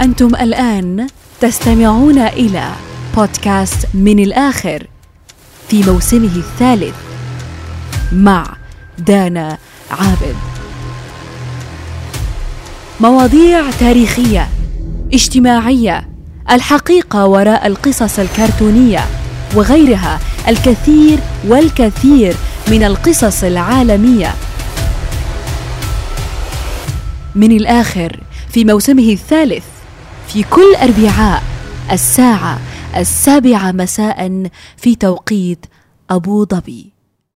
أنتم الآن تستمعون إلى بودكاست من الآخر في موسمه الثالث مع دانا عابد. مواضيع تاريخية اجتماعية الحقيقة وراء القصص الكرتونية وغيرها الكثير والكثير من القصص العالمية. من الآخر في موسمه الثالث في كل أربعاء الساعة السابعة مساء في توقيت أبو ظبي.